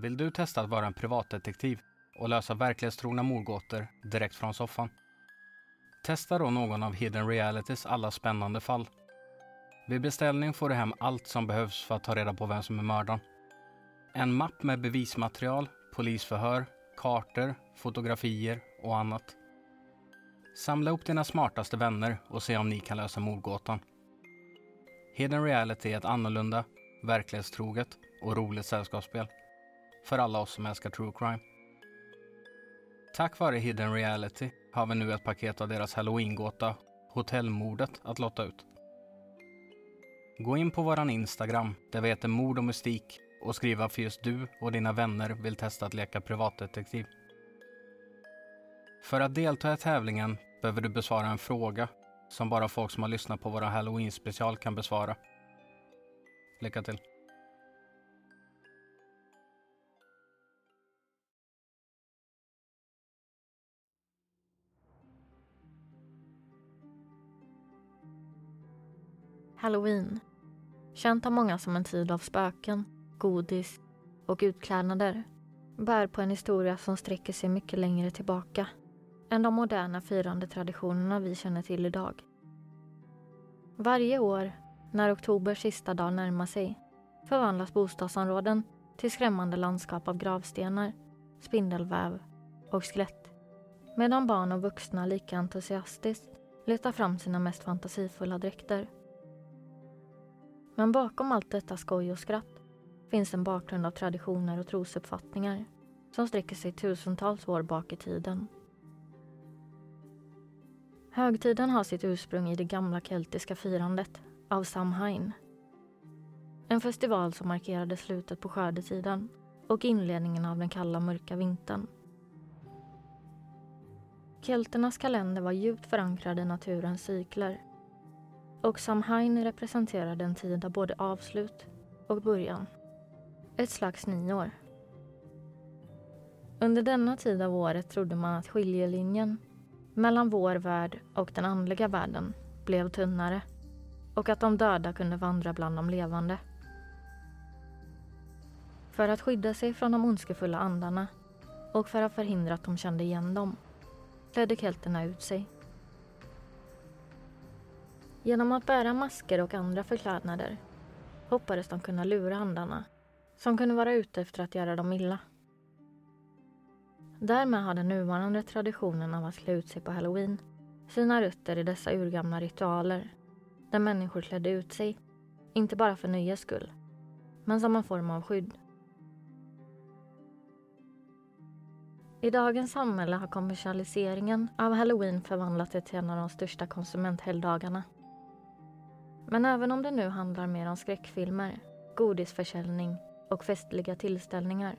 Vill du testa att vara en privatdetektiv och lösa verklighetstrogna mordgåtor direkt från soffan? Testa då någon av Hidden Realities alla spännande fall. Vid beställning får du hem allt som behövs för att ta reda på vem som är mördaren. En mapp med bevismaterial, polisförhör, kartor, fotografier och annat. Samla upp dina smartaste vänner och se om ni kan lösa mordgåtan. Hidden Reality är ett annorlunda, verklighetstroget och roligt sällskapsspel. För alla oss som älskar true crime. Tack vare Hidden Reality har vi nu ett paket av deras halloween-gåta, Hotellmordet, att lotta ut. Gå in på våran Instagram, där vi heter Mord och Mystik och skriv varför just du och dina vänner vill testa att leka privatdetektiv. För att delta i tävlingen behöver du besvara en fråga som bara folk som har lyssnat på våra halloween-special kan besvara. Lycka till! Halloween. Känt av många som en tid av spöken, godis och utklädnader bär på en historia som sträcker sig mycket längre tillbaka än de moderna firandetraditionerna vi känner till idag. Varje år, när oktobers sista dag närmar sig, förvandlas bostadsområden till skrämmande landskap av gravstenar, spindelväv och skelett. Medan barn och vuxna lika entusiastiskt letar fram sina mest fantasifulla dräkter. Men bakom allt detta skoj och skratt finns en bakgrund av traditioner och trosuppfattningar som sträcker sig tusentals år bak i tiden. Högtiden har sitt ursprung i det gamla keltiska firandet av Samhain. En festival som markerade slutet på skördetiden och inledningen av den kalla mörka vintern. Kelternas kalender var djupt förankrad i naturens cykler och Samhain representerar en tid av både avslut och början. Ett slags nyår. Under denna tid av året trodde man att skiljelinjen mellan vår värld och den andliga världen blev tunnare och att de döda kunde vandra bland de levande. För att skydda sig från de ondskefulla andarna och för att förhindra att de kände igen dem klädde kelterna ut sig. Genom att bära masker och andra förklädnader hoppades de kunna lura andarna som kunde vara ute efter att göra dem illa. Därmed har den nuvarande traditionen av att klä ut sig på halloween sina rötter i dessa urgamla ritualer där människor klädde ut sig, inte bara för nöjes skull, men som en form av skydd. I dagens samhälle har kommersialiseringen av halloween förvandlat det till en av de största konsumenthelgdagarna. Men även om det nu handlar mer om skräckfilmer, godisförsäljning och festliga tillställningar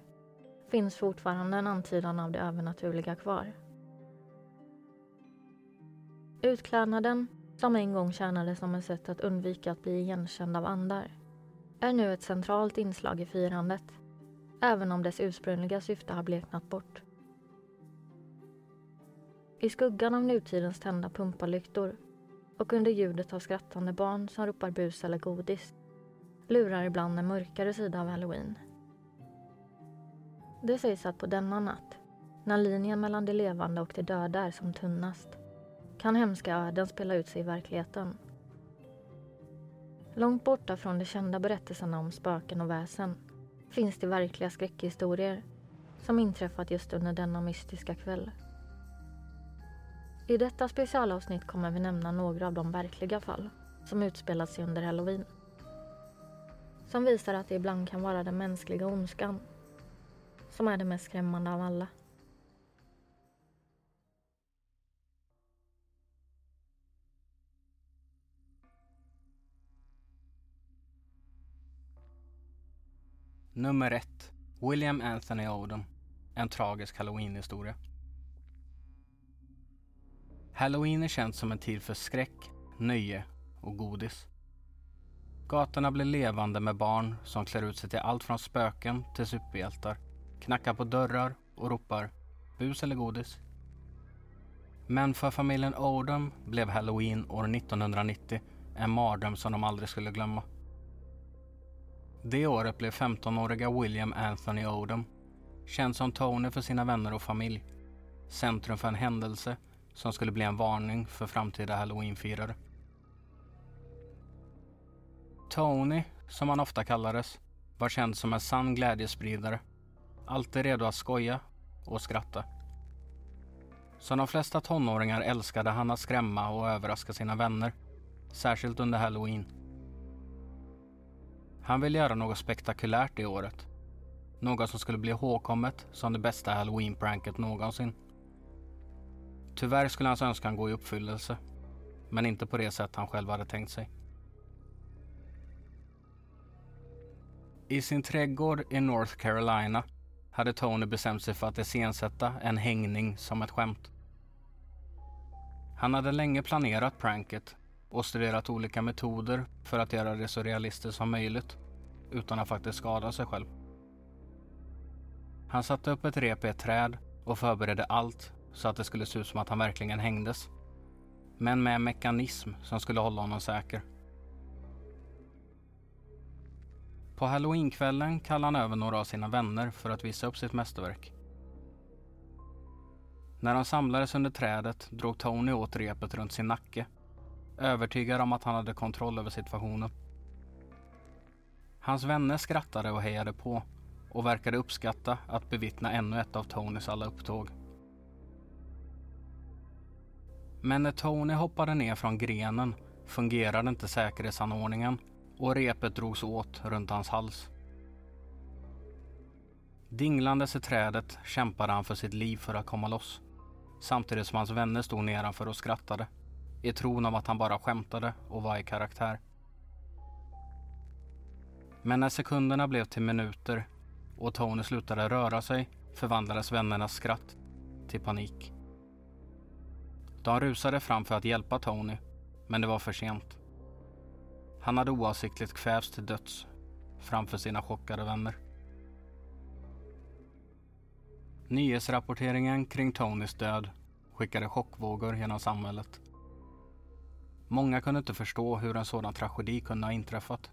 finns fortfarande en antydan av det övernaturliga kvar. Utklädnaden, som en gång tjänade som ett sätt att undvika att bli igenkänd av andar, är nu ett centralt inslag i firandet, även om dess ursprungliga syfte har bleknat bort. I skuggan av nutidens tända pumpalyktor och under ljudet av skrattande barn som ropar bus eller godis lurar ibland en mörkare sida av halloween det sägs att på denna natt, när linjen mellan de levande och de döda är som tunnast, kan hemska öden spela ut sig i verkligheten. Långt borta från de kända berättelserna om spöken och väsen finns det verkliga skräckhistorier som inträffat just under denna mystiska kväll. I detta specialavsnitt kommer vi nämna några av de verkliga fall som utspelat sig under halloween. Som visar att det ibland kan vara den mänskliga ondskan som är det mest skrämmande av alla. Nummer ett. William Anthony Odom. En tragisk Halloweenhistoria. Halloween är känt som en tid för skräck, nöje och godis. Gatorna blir levande med barn som klär ut sig till allt från spöken till superhjältar knackar på dörrar och ropar bus eller godis. Men för familjen Odom blev halloween år 1990 en mardröm som de aldrig skulle glömma. Det året blev 15-åriga William Anthony Odom, känd som Tony för sina vänner och familj, centrum för en händelse som skulle bli en varning för framtida halloweenfirare. Tony, som han ofta kallades, var känd som en sann glädjespridare. Alltid redo att skoja och skratta. Som de flesta tonåringar älskade han att skrämma och överraska sina vänner. Särskilt under halloween. Han ville göra något spektakulärt det året. Något som skulle bli ihågkommet som det bästa halloween-pranket någonsin. Tyvärr skulle hans önskan gå i uppfyllelse. Men inte på det sätt han själv hade tänkt sig. I sin trädgård i North Carolina hade Tony bestämt sig för att iscensätta en hängning som ett skämt. Han hade länge planerat pranket och studerat olika metoder för att göra det så realistiskt som möjligt utan att faktiskt skada sig själv. Han satte upp ett rep i ett träd och förberedde allt så att det skulle se ut som att han verkligen hängdes. Men med en mekanism som skulle hålla honom säker. På halloweenkvällen kallade han över några av sina vänner för att visa upp sitt mästerverk. När de samlades under trädet drog Tony åt repet runt sin nacke. Övertygad om att han hade kontroll över situationen. Hans vänner skrattade och hejade på och verkade uppskatta att bevittna ännu ett av Tonys alla upptåg. Men när Tony hoppade ner från grenen fungerade inte säkerhetsanordningen och repet drogs åt runt hans hals. Dinglandes i trädet kämpade han för sitt liv för att komma loss. Samtidigt som hans vänner stod nedanför och skrattade. I tron om att han bara skämtade och var i karaktär. Men när sekunderna blev till minuter och Tony slutade röra sig förvandlades vännernas skratt till panik. De rusade fram för att hjälpa Tony, men det var för sent. Han hade oavsiktligt kvävts till döds framför sina chockade vänner. Nyhetsrapporteringen kring Tonys död skickade chockvågor genom samhället. Många kunde inte förstå hur en sådan tragedi kunde ha inträffat.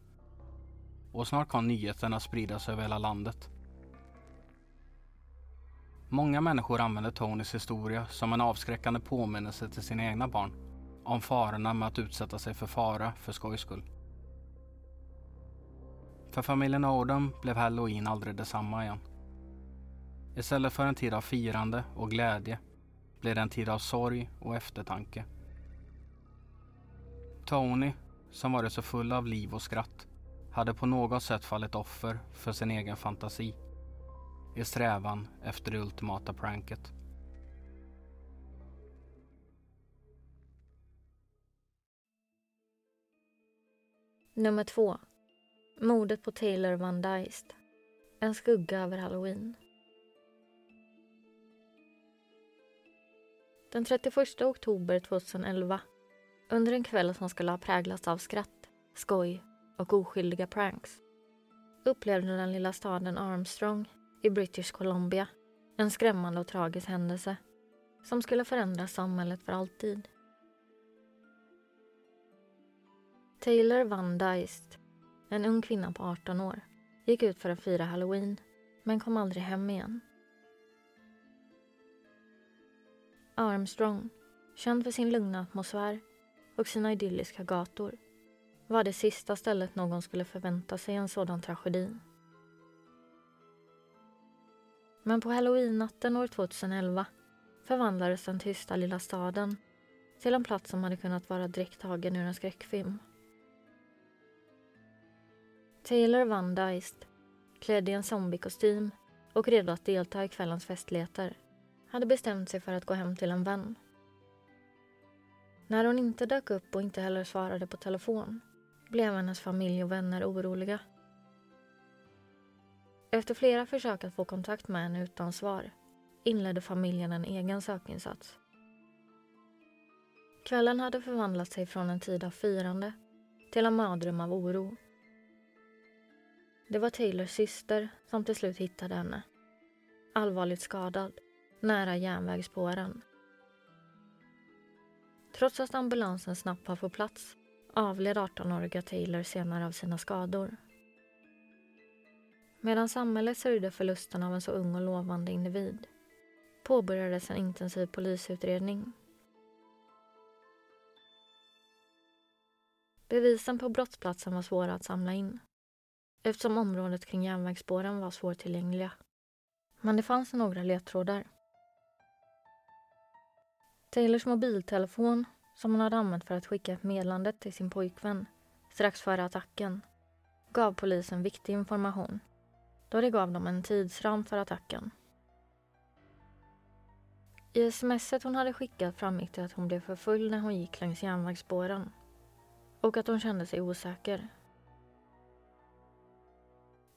Och snart kom nyheterna spridas över hela landet. Många människor använder Tonys historia som en avskräckande påminnelse till sina egna barn om farorna med att utsätta sig för fara för skojs skull. För familjen Odom blev halloween aldrig detsamma igen. Istället för en tid av firande och glädje blev det en tid av sorg och eftertanke. Tony, som varit så full av liv och skratt, hade på något sätt fallit offer för sin egen fantasi i strävan efter det ultimata pranket. Nummer två. Mordet på Taylor Van Dyst. En skugga över halloween. Den 31 oktober 2011, under en kväll som skulle ha präglats av skratt, skoj och oskyldiga pranks, upplevde den lilla staden Armstrong i British Columbia en skrämmande och tragisk händelse som skulle förändra samhället för alltid. Taylor Van Dyst en ung kvinna på 18 år, gick ut för att fira halloween men kom aldrig hem igen. Armstrong, känd för sin lugna atmosfär och sina idylliska gator, var det sista stället någon skulle förvänta sig en sådan tragedi. Men på halloween-natten år 2011 förvandlades den tysta lilla staden till en plats som hade kunnat vara direkt tagen ur en skräckfilm. Taylor Van Dyst, klädd i en zombiekostym och redo att delta i kvällens festligheter, hade bestämt sig för att gå hem till en vän. När hon inte dök upp och inte heller svarade på telefon blev hennes familj och vänner oroliga. Efter flera försök att få kontakt med henne utan svar inledde familjen en egen sökinsats. Kvällen hade förvandlat sig från en tid av firande till en mardröm av oro det var Taylors syster som till slut hittade henne. Allvarligt skadad, nära järnvägsspåren. Trots att ambulansen snabbt var på plats avled 18-åriga Taylor senare av sina skador. Medan samhället sörjde förlusten av en så ung och lovande individ påbörjades en intensiv polisutredning. Bevisen på brottsplatsen var svåra att samla in eftersom området kring järnvägsspåren var svårtillgängliga. Men det fanns några ledtrådar. Taylors mobiltelefon, som hon hade använt för att skicka ett meddelande till sin pojkvän strax före attacken, gav polisen viktig information då det gav dem en tidsram för attacken. I smset hon hade skickat framgick det att hon blev för full när hon gick längs järnvägsspåren och att hon kände sig osäker.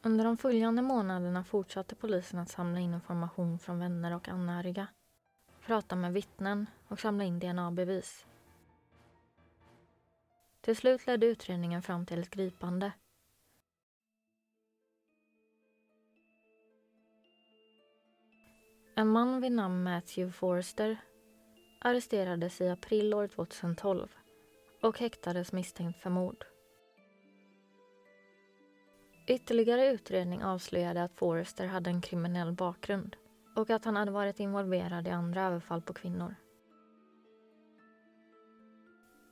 Under de följande månaderna fortsatte polisen att samla in information från vänner och anhöriga, prata med vittnen och samla in DNA-bevis. Till slut ledde utredningen fram till ett gripande. En man vid namn Matthew Forrester arresterades i april år 2012 och häktades misstänkt för mord. Ytterligare utredning avslöjade att Forrester hade en kriminell bakgrund och att han hade varit involverad i andra överfall på kvinnor.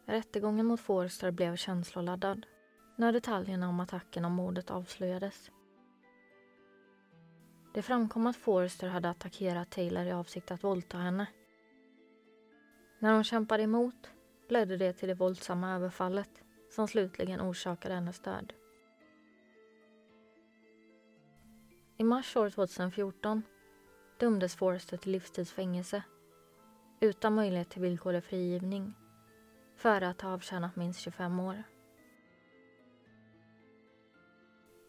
Rättegången mot Forrester blev känsloladdad när detaljerna om attacken och mordet avslöjades. Det framkom att Forrester hade attackerat Taylor i avsikt att våldta henne. När hon kämpade emot ledde det till det våldsamma överfallet som slutligen orsakade hennes död. I mars år 2014 dömdes Forrester till livstidsfängelse utan möjlighet till villkorlig frigivning för att ha avtjänat minst 25 år.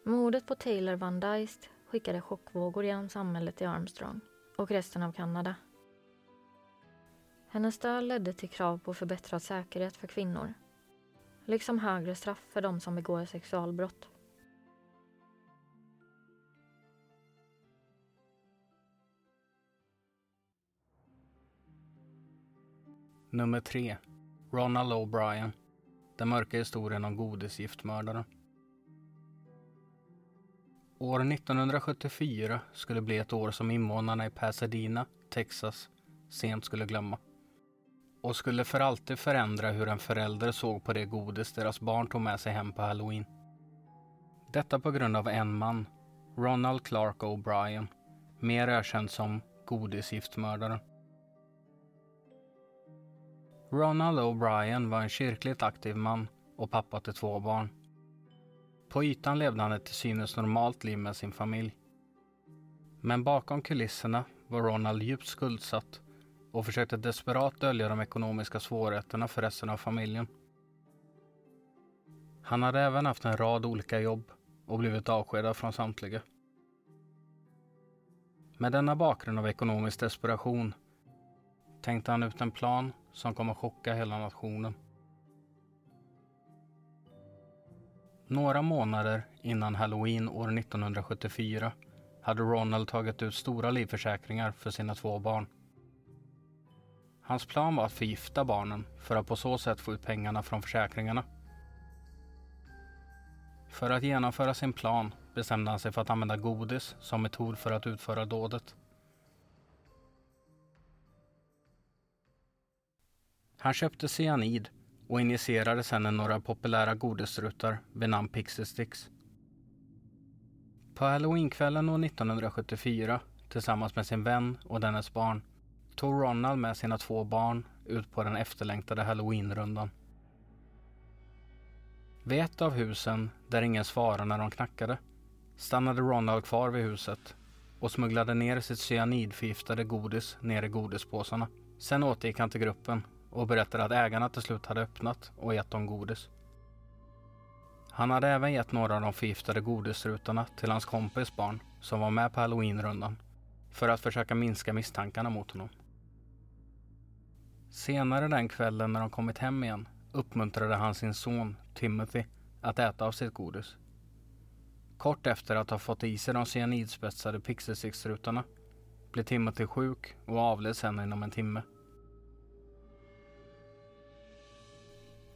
Mordet på Taylor Van Dyst skickade chockvågor genom samhället i Armstrong och resten av Kanada. Hennes död ledde till krav på förbättrad säkerhet för kvinnor liksom högre straff för de som begår sexualbrott. Nummer 3. Ronald O'Brien. Den mörka historien om godisgiftmördaren. År 1974 skulle bli ett år som invånarna i Pasadena, Texas, sent skulle glömma. Och skulle för alltid förändra hur en förälder såg på det godis deras barn tog med sig hem på halloween. Detta på grund av en man, Ronald Clark O'Brien, mer ökänd som godisgiftmördaren. Ronald O'Brien var en kyrkligt aktiv man och pappa till två barn. På ytan levde han ett till synes normalt liv med sin familj. Men bakom kulisserna var Ronald djupt skuldsatt och försökte desperat dölja de ekonomiska svårigheterna för resten av familjen. Han hade även haft en rad olika jobb och blivit avskedad från samtliga. Med denna bakgrund av ekonomisk desperation tänkte han ut en plan som kom att chocka hela nationen. Några månader innan halloween år 1974 hade Ronald tagit ut stora livförsäkringar för sina två barn. Hans plan var att förgifta barnen för att på så sätt få ut pengarna från försäkringarna. För att genomföra sin plan bestämde han sig för att använda godis som metod för att utföra dådet. Han köpte cyanid och injicerade sedan några populära godisrutar vid namn Pixie Sticks. På halloweenkvällen år 1974 tillsammans med sin vän och dennes barn tog Ronald med sina två barn ut på den efterlängtade halloweenrundan. Vid ett av husen, där ingen svarade när de knackade, stannade Ronald kvar vid huset och smugglade ner sitt cyanidförgiftade godis ner i godispåsarna. Sen återgick han till gruppen och berättade att ägarna till slut hade öppnat och gett dem godis. Han hade även gett några av de förgiftade godisrutorna till hans kompis barn som var med på halloweenrundan för att försöka minska misstankarna mot honom. Senare den kvällen när de kommit hem igen uppmuntrade han sin son Timothy att äta av sitt godis. Kort efter att ha fått i sig de cyanidspetsade pixelsticksrutorna blev Timothy sjuk och avled sen inom en timme.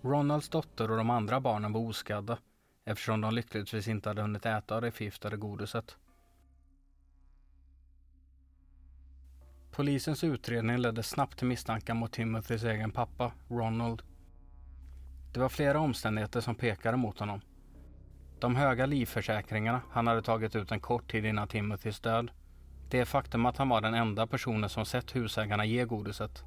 Ronalds dotter och de andra barnen var oskadda eftersom de lyckligtvis inte hade hunnit äta det förgiftade godiset. Polisens utredning ledde snabbt till misstankar mot Timothys egen pappa, Ronald. Det var flera omständigheter som pekade mot honom. De höga livförsäkringarna han hade tagit ut en kort tid innan Timothys död. Det faktum att han var den enda personen som sett husägarna ge godiset.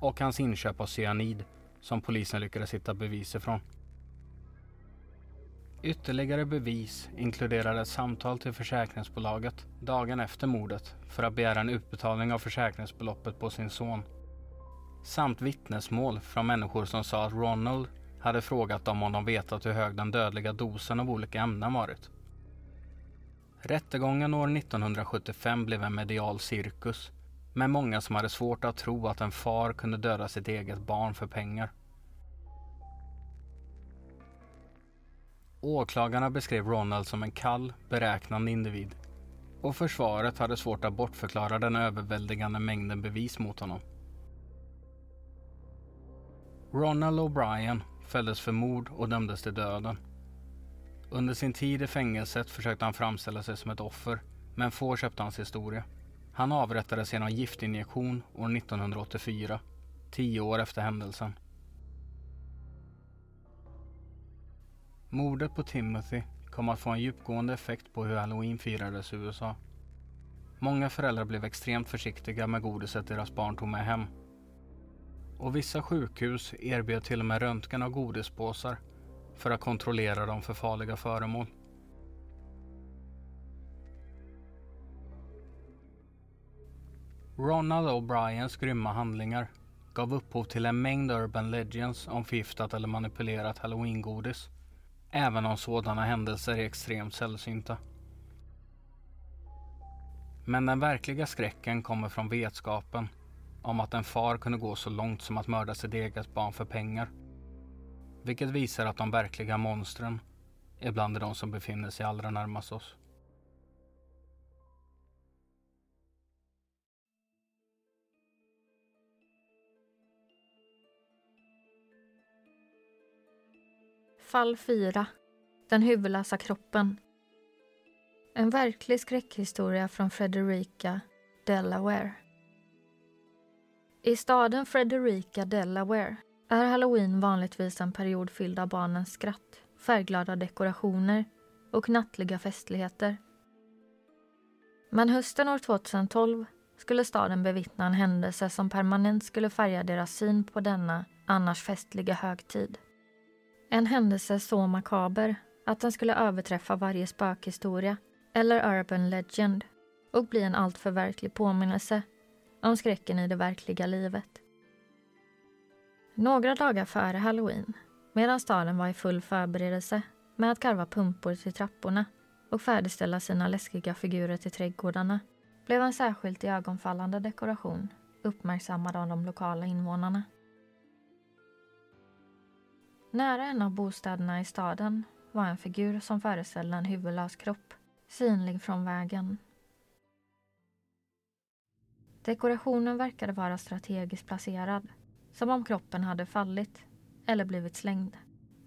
Och hans inköp av cyanid som polisen lyckades hitta bevis ifrån. Ytterligare bevis inkluderade ett samtal till försäkringsbolaget dagen efter mordet för att begära en utbetalning av försäkringsbeloppet på sin son. Samt vittnesmål från människor som sa att Ronald hade frågat dem om de vetat hur hög den dödliga dosen av olika ämnen varit. Rättegången år 1975 blev en medial cirkus med många som hade svårt att tro att en far kunde döda sitt eget barn för pengar. Åklagarna beskrev Ronald som en kall, beräknande individ och försvaret hade svårt att bortförklara den överväldigande mängden bevis mot honom. Ronald O'Brien fälldes för mord och dömdes till döden. Under sin tid i fängelset försökte han framställa sig som ett offer, men få köpte hans historia. Han avrättades genom giftinjektion år 1984, tio år efter händelsen. Mordet på Timothy kom att få en djupgående effekt på hur halloween firades i USA. Många föräldrar blev extremt försiktiga med godiset deras barn tog med hem. Och vissa sjukhus erbjöd till och med röntgen av godispåsar för att kontrollera dem för farliga föremål. Ronald O'Briens grymma handlingar gav upphov till en mängd urban legends om förgiftat eller manipulerat halloweengodis. Även om sådana händelser är extremt sällsynta. Men den verkliga skräcken kommer från vetskapen om att en far kunde gå så långt som att mörda sitt eget barn för pengar. Vilket visar att de verkliga monstren är bland de som befinner sig allra närmast oss. Fall 4. Den huvudlösa kroppen. En verklig skräckhistoria från Frederica, Delaware. I staden Frederica, Delaware är halloween vanligtvis en period fylld av barnens skratt, färgglada dekorationer och nattliga festligheter. Men hösten år 2012 skulle staden bevittna en händelse som permanent skulle färga deras syn på denna annars festliga högtid. En händelse så makaber att den skulle överträffa varje spökhistoria eller urban legend och bli en alltför verklig påminnelse om skräcken i det verkliga livet. Några dagar före halloween, medan staden var i full förberedelse med att karva pumpor till trapporna och färdigställa sina läskiga figurer till trädgårdarna, blev en särskilt ögonfallande dekoration uppmärksammad av de lokala invånarna. Nära en av bostäderna i staden var en figur som föreställde en huvudlös kropp, synlig från vägen. Dekorationen verkade vara strategiskt placerad, som om kroppen hade fallit eller blivit slängd,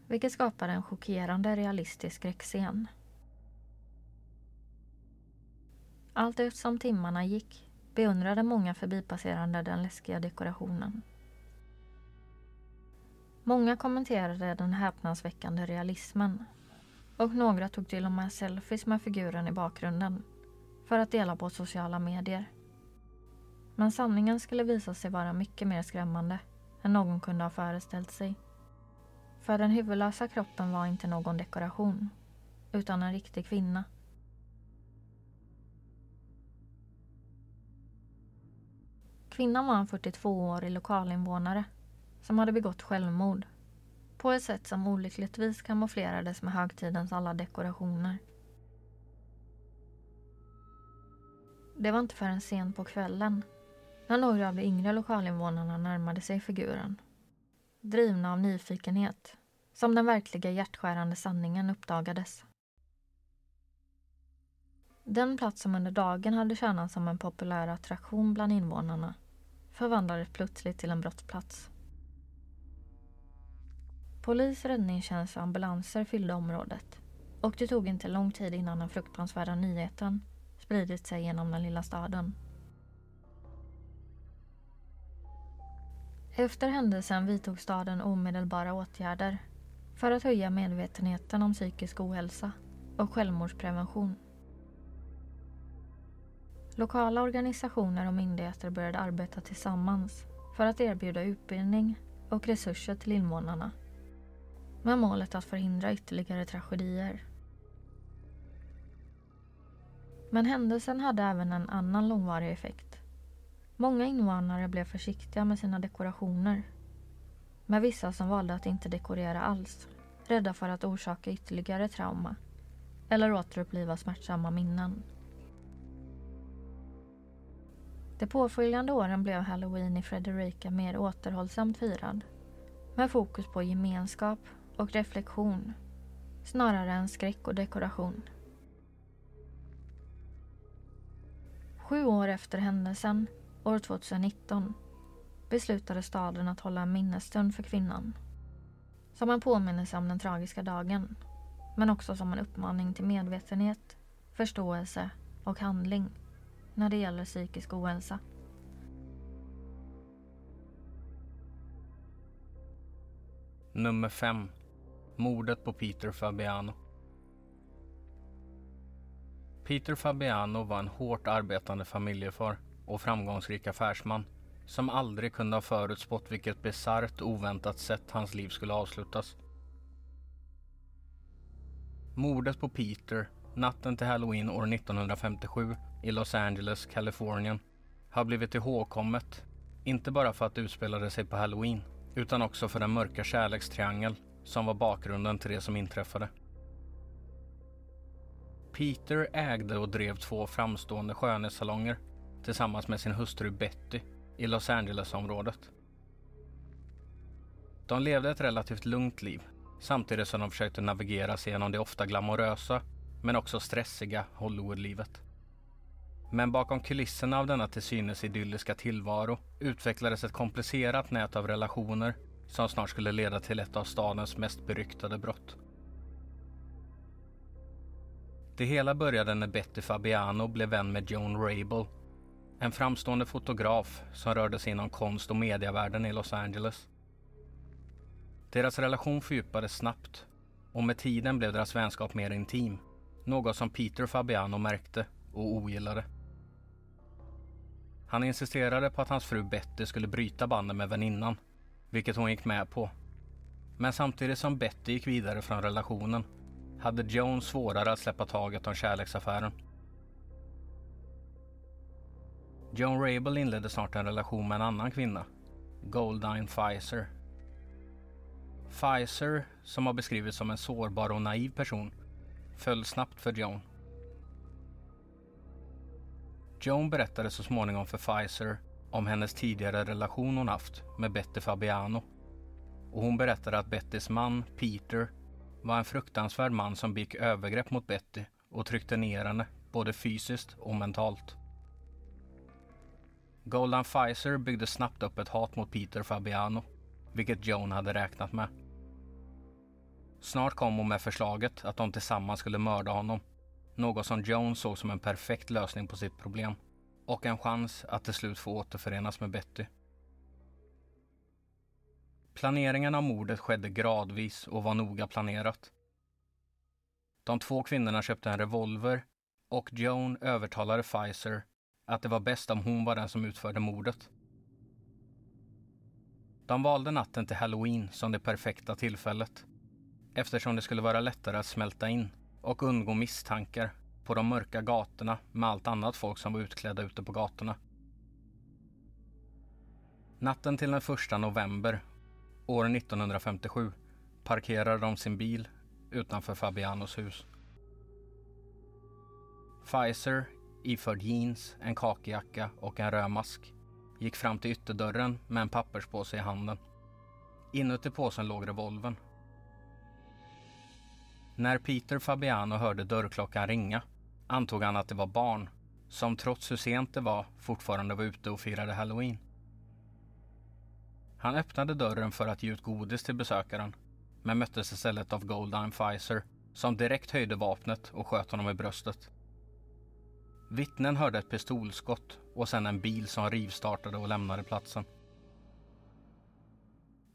vilket skapade en chockerande realistisk skräckscen. Allt eftersom timmarna gick beundrade många förbipasserande den läskiga dekorationen. Många kommenterade den häpnadsväckande realismen och några tog till och med selfies med figuren i bakgrunden för att dela på sociala medier. Men sanningen skulle visa sig vara mycket mer skrämmande än någon kunde ha föreställt sig. För den huvudlösa kroppen var inte någon dekoration utan en riktig kvinna. Kvinnan var en 42-årig lokalinvånare som hade begått självmord på ett sätt som olyckligtvis kamouflerades med högtidens alla dekorationer. Det var inte förrän sent på kvällen när några av de yngre lokalinvånarna närmade sig figuren. Drivna av nyfikenhet, som den verkliga hjärtskärande sanningen uppdagades. Den plats som under dagen hade tjänat som en populär attraktion bland invånarna förvandlades plötsligt till en brottsplats. Polis, räddningstjänst och ambulanser fyllde området och det tog inte lång tid innan den fruktansvärda nyheten spridit sig genom den lilla staden. Efter händelsen vidtog staden omedelbara åtgärder för att höja medvetenheten om psykisk ohälsa och självmordsprevention. Lokala organisationer och myndigheter började arbeta tillsammans för att erbjuda utbildning och resurser till invånarna med målet att förhindra ytterligare tragedier. Men händelsen hade även en annan långvarig effekt. Många invånare blev försiktiga med sina dekorationer. Med vissa som valde att inte dekorera alls, rädda för att orsaka ytterligare trauma eller återuppliva smärtsamma minnen. De påföljande åren blev halloween i Frederica mer återhållsamt firad med fokus på gemenskap och reflektion snarare än skräck och dekoration. Sju år efter händelsen, år 2019, beslutade staden att hålla en minnesstund för kvinnan. Som en påminnelse om den tragiska dagen, men också som en uppmaning till medvetenhet, förståelse och handling när det gäller psykisk ohälsa. Nummer 5. Mordet på Peter Fabiano. Peter Fabiano var en hårt arbetande familjefar och framgångsrik affärsman som aldrig kunde ha förutspått vilket bisarrt oväntat sätt hans liv skulle avslutas. Mordet på Peter natten till halloween år 1957 i Los Angeles, Kalifornien har blivit ihågkommet, inte bara för att det utspelade sig på halloween utan också för den mörka kärlekstriangel som var bakgrunden till det som inträffade. Peter ägde och drev två framstående skönhetssalonger tillsammans med sin hustru Betty i Los Angeles-området. De levde ett relativt lugnt liv samtidigt som de försökte navigera sig genom det ofta glamorösa men också stressiga Hollywoodlivet. Men bakom kulisserna av denna till synes idylliska tillvaro utvecklades ett komplicerat nät av relationer som snart skulle leda till ett av stadens mest beryktade brott. Det hela började när Betty Fabiano blev vän med Joan Rabel, en framstående fotograf som rörde sig inom konst och medievärlden i Los Angeles. Deras relation fördjupades snabbt och med tiden blev deras vänskap mer intim, något som Peter Fabiano märkte och ogillade. Han insisterade på att hans fru Betty skulle bryta banden med väninnan, vilket hon gick med på. Men samtidigt som Betty gick vidare från relationen hade Joan svårare att släppa taget om kärleksaffären. Joan Rabel inledde snart en relation med en annan kvinna, Goldine Pfizer. Pfizer, som har beskrivits som en sårbar och naiv person, föll snabbt för Joan. Joan berättade så småningom för Pfizer om hennes tidigare relation hon haft med Betty Fabiano. Och hon berättade att Bettys man, Peter, var en fruktansvärd man som begick övergrepp mot Betty och tryckte ner henne, både fysiskt och mentalt. Golden Pfizer byggde snabbt upp ett hat mot Peter Fabiano, vilket Joan hade räknat med. Snart kom hon med förslaget att de tillsammans skulle mörda honom något som Joan såg som en perfekt lösning på sitt problem och en chans att till slut få återförenas med Betty. Planeringen av mordet skedde gradvis och var noga planerat. De två kvinnorna köpte en revolver och Joan övertalade Pfizer att det var bäst om hon var den som utförde mordet. De valde natten till halloween som det perfekta tillfället eftersom det skulle vara lättare att smälta in och undgå misstankar på de mörka gatorna med allt annat folk som var utklädda ute på gatorna. Natten till den 1 november år 1957 parkerade de sin bil utanför Fabianos hus. Pfizer, iförd jeans, en kakijacka och en röd mask, gick fram till ytterdörren med en papperspåse i handen. Inuti påsen låg revolvern när Peter Fabiano hörde dörrklockan ringa antog han att det var barn som trots hur sent det var fortfarande var ute och firade halloween. Han öppnade dörren för att ge ut godis till besökaren men möttes istället av Goldine Pfizer som direkt höjde vapnet och sköt honom i bröstet. Vittnen hörde ett pistolskott och sen en bil som rivstartade och lämnade platsen.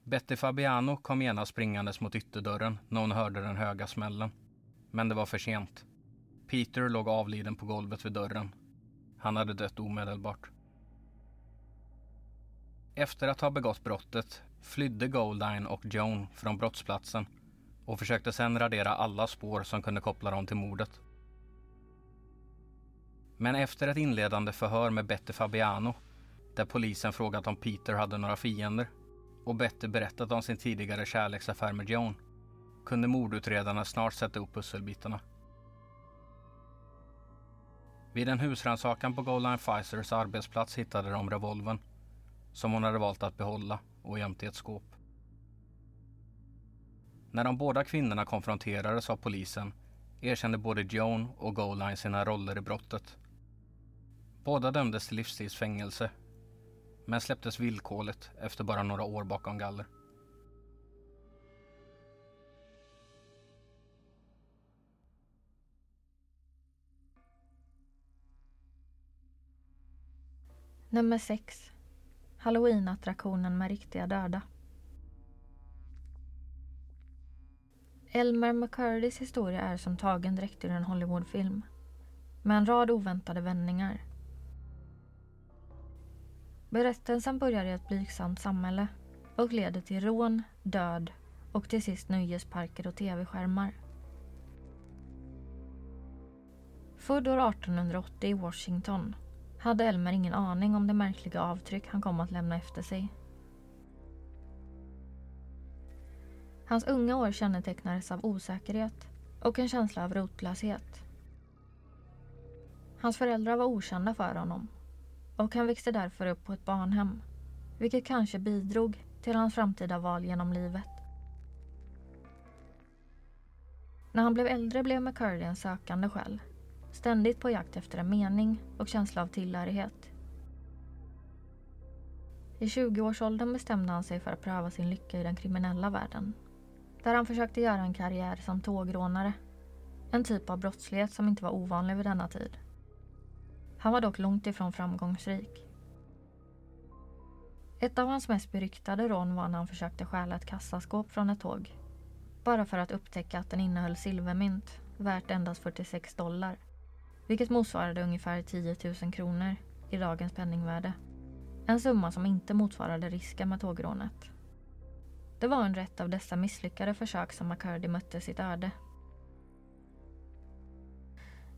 Betty Fabiano kom genast springandes mot ytterdörren när hon hörde den höga smällen. Men det var för sent. Peter låg avliden på golvet vid dörren. Han hade dött omedelbart. Efter att ha begått brottet flydde Goldine och Joan från brottsplatsen och försökte sedan radera alla spår som kunde koppla dem till mordet. Men efter ett inledande förhör med Betty Fabiano där polisen frågat om Peter hade några fiender och Betty berättat om sin tidigare kärleksaffär med Joan kunde mordutredarna snart sätta upp pusselbitarna. Vid en husrannsakan på Goldline Pfizers arbetsplats hittade de revolven som hon hade valt att behålla och gömt i ett skåp. När de båda kvinnorna konfronterades av polisen erkände både Joan och Goldline sina roller i brottet. Båda dömdes till livstidsfängelse men släpptes villkorligt efter bara några år bakom galler. Nummer 6. Halloween-attraktionen med riktiga döda. Elmer McCurdys historia är som tagen direkt ur en Hollywoodfilm. Med en rad oväntade vändningar. Berättelsen börjar i ett blygsamt samhälle och leder till rån, död och till sist nöjesparker och tv-skärmar. Född år 1880 i Washington hade Elmer ingen aning om det märkliga avtryck han kom att lämna efter sig. Hans unga år kännetecknades av osäkerhet och en känsla av rotlöshet. Hans föräldrar var okända för honom och han växte därför upp på ett barnhem vilket kanske bidrog till hans framtida val genom livet. När han blev äldre blev McCurdy en sökande själ ständigt på jakt efter en mening och känsla av tillhörighet. I 20-årsåldern bestämde han sig för att pröva sin lycka i den kriminella världen. Där han försökte göra en karriär som tågrånare. En typ av brottslighet som inte var ovanlig vid denna tid. Han var dock långt ifrån framgångsrik. Ett av hans mest beryktade rån var när han försökte stjäla ett kassaskåp från ett tåg. Bara för att upptäcka att den innehöll silvermynt värt endast 46 dollar vilket motsvarade ungefär 10 000 kronor i dagens penningvärde. En summa som inte motsvarade risken med tågrånet. Det var under ett av dessa misslyckade försök som McCurdy mötte sitt öde.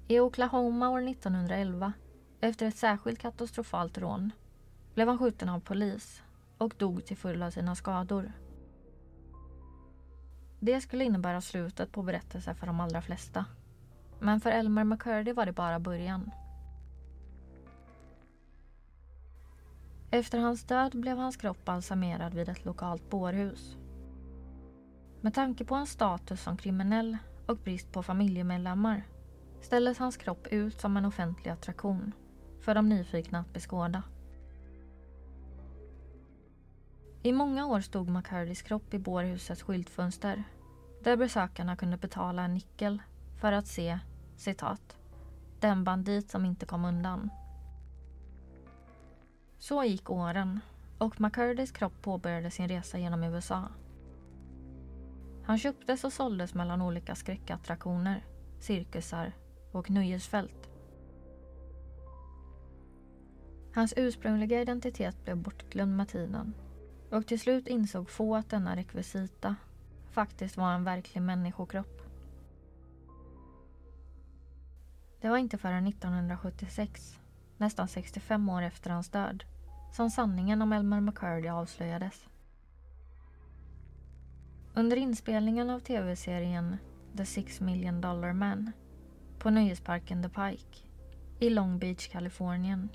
I Oklahoma år 1911, efter ett särskilt katastrofalt rån, blev han skjuten av polis och dog till följd av sina skador. Det skulle innebära slutet på berättelser för de allra flesta. Men för Elmer McCurdy var det bara början. Efter hans död blev hans kropp balsamerad vid ett lokalt bårhus. Med tanke på hans status som kriminell och brist på familjemedlemmar ställdes hans kropp ut som en offentlig attraktion för de nyfikna att beskåda. I många år stod McCurdys kropp i bårhusets skyltfönster där besökarna kunde betala en nickel för att se, citat, den bandit som inte kom undan. Så gick åren och McCurdys kropp påbörjade sin resa genom USA. Han köptes och såldes mellan olika skräckattraktioner, cirkusar och nöjesfält. Hans ursprungliga identitet blev bortglömd med tiden och till slut insåg få att denna rekvisita faktiskt var en verklig människokropp. Det var inte förrän 1976, nästan 65 år efter hans död, som sanningen om Elmer McCurdy avslöjades. Under inspelningen av tv-serien The Six Million Dollar Man på nöjesparken The Pike i Long Beach, Kalifornien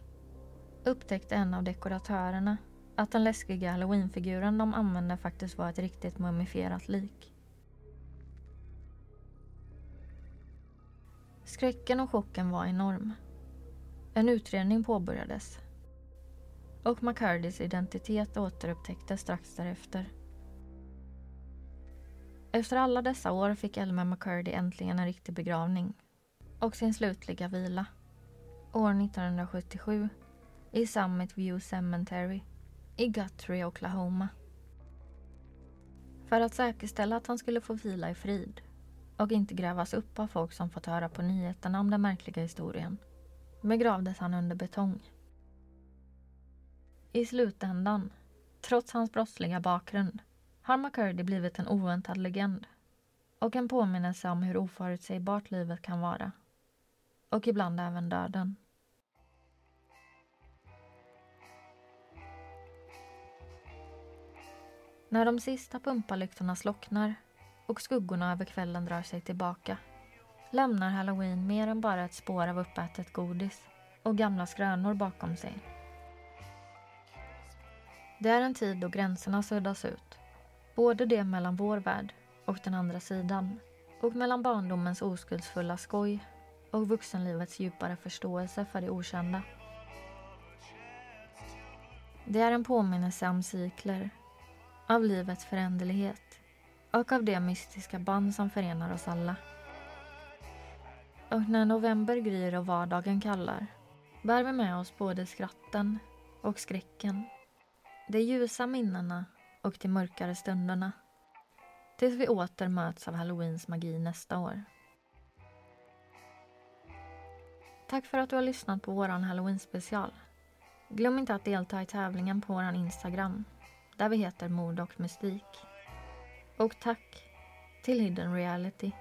upptäckte en av dekoratörerna att den läskiga halloweenfiguren de använde faktiskt var ett riktigt mumifierat lik. Skräcken och chocken var enorm. En utredning påbörjades och McCurdys identitet återupptäcktes strax därefter. Efter alla dessa år fick Elmer McCurdy äntligen en riktig begravning och sin slutliga vila. År 1977 i Summit View Cemetery i Guthrie, Oklahoma. För att säkerställa att han skulle få vila i frid och inte grävas upp av folk som fått höra på nyheterna om den märkliga historien begravdes han under betong. I slutändan, trots hans brottsliga bakgrund, har McCurdy blivit en oväntad legend och en påminnelse om hur oförutsägbart livet kan vara. Och ibland även döden. När de sista pumpalyktorna slocknar och skuggorna över kvällen drar sig tillbaka lämnar halloween mer än bara ett spår av uppätet godis och gamla skrönor bakom sig. Det är en tid då gränserna suddas ut. Både det mellan vår värld och den andra sidan och mellan barndomens oskuldsfulla skoj och vuxenlivets djupare förståelse för det okända. Det är en påminnelse om cykler, av livets föränderlighet och av det mystiska band som förenar oss alla. Och när november gryr och vardagen kallar bär vi med oss både skratten och skräcken. De ljusa minnena och de mörkare stunderna. Tills vi åter möts av halloweens magi nästa år. Tack för att du har lyssnat på våran halloween special. Glöm inte att delta i tävlingen på vår Instagram där vi heter Mord och Mystik. Och tack till Hidden Reality.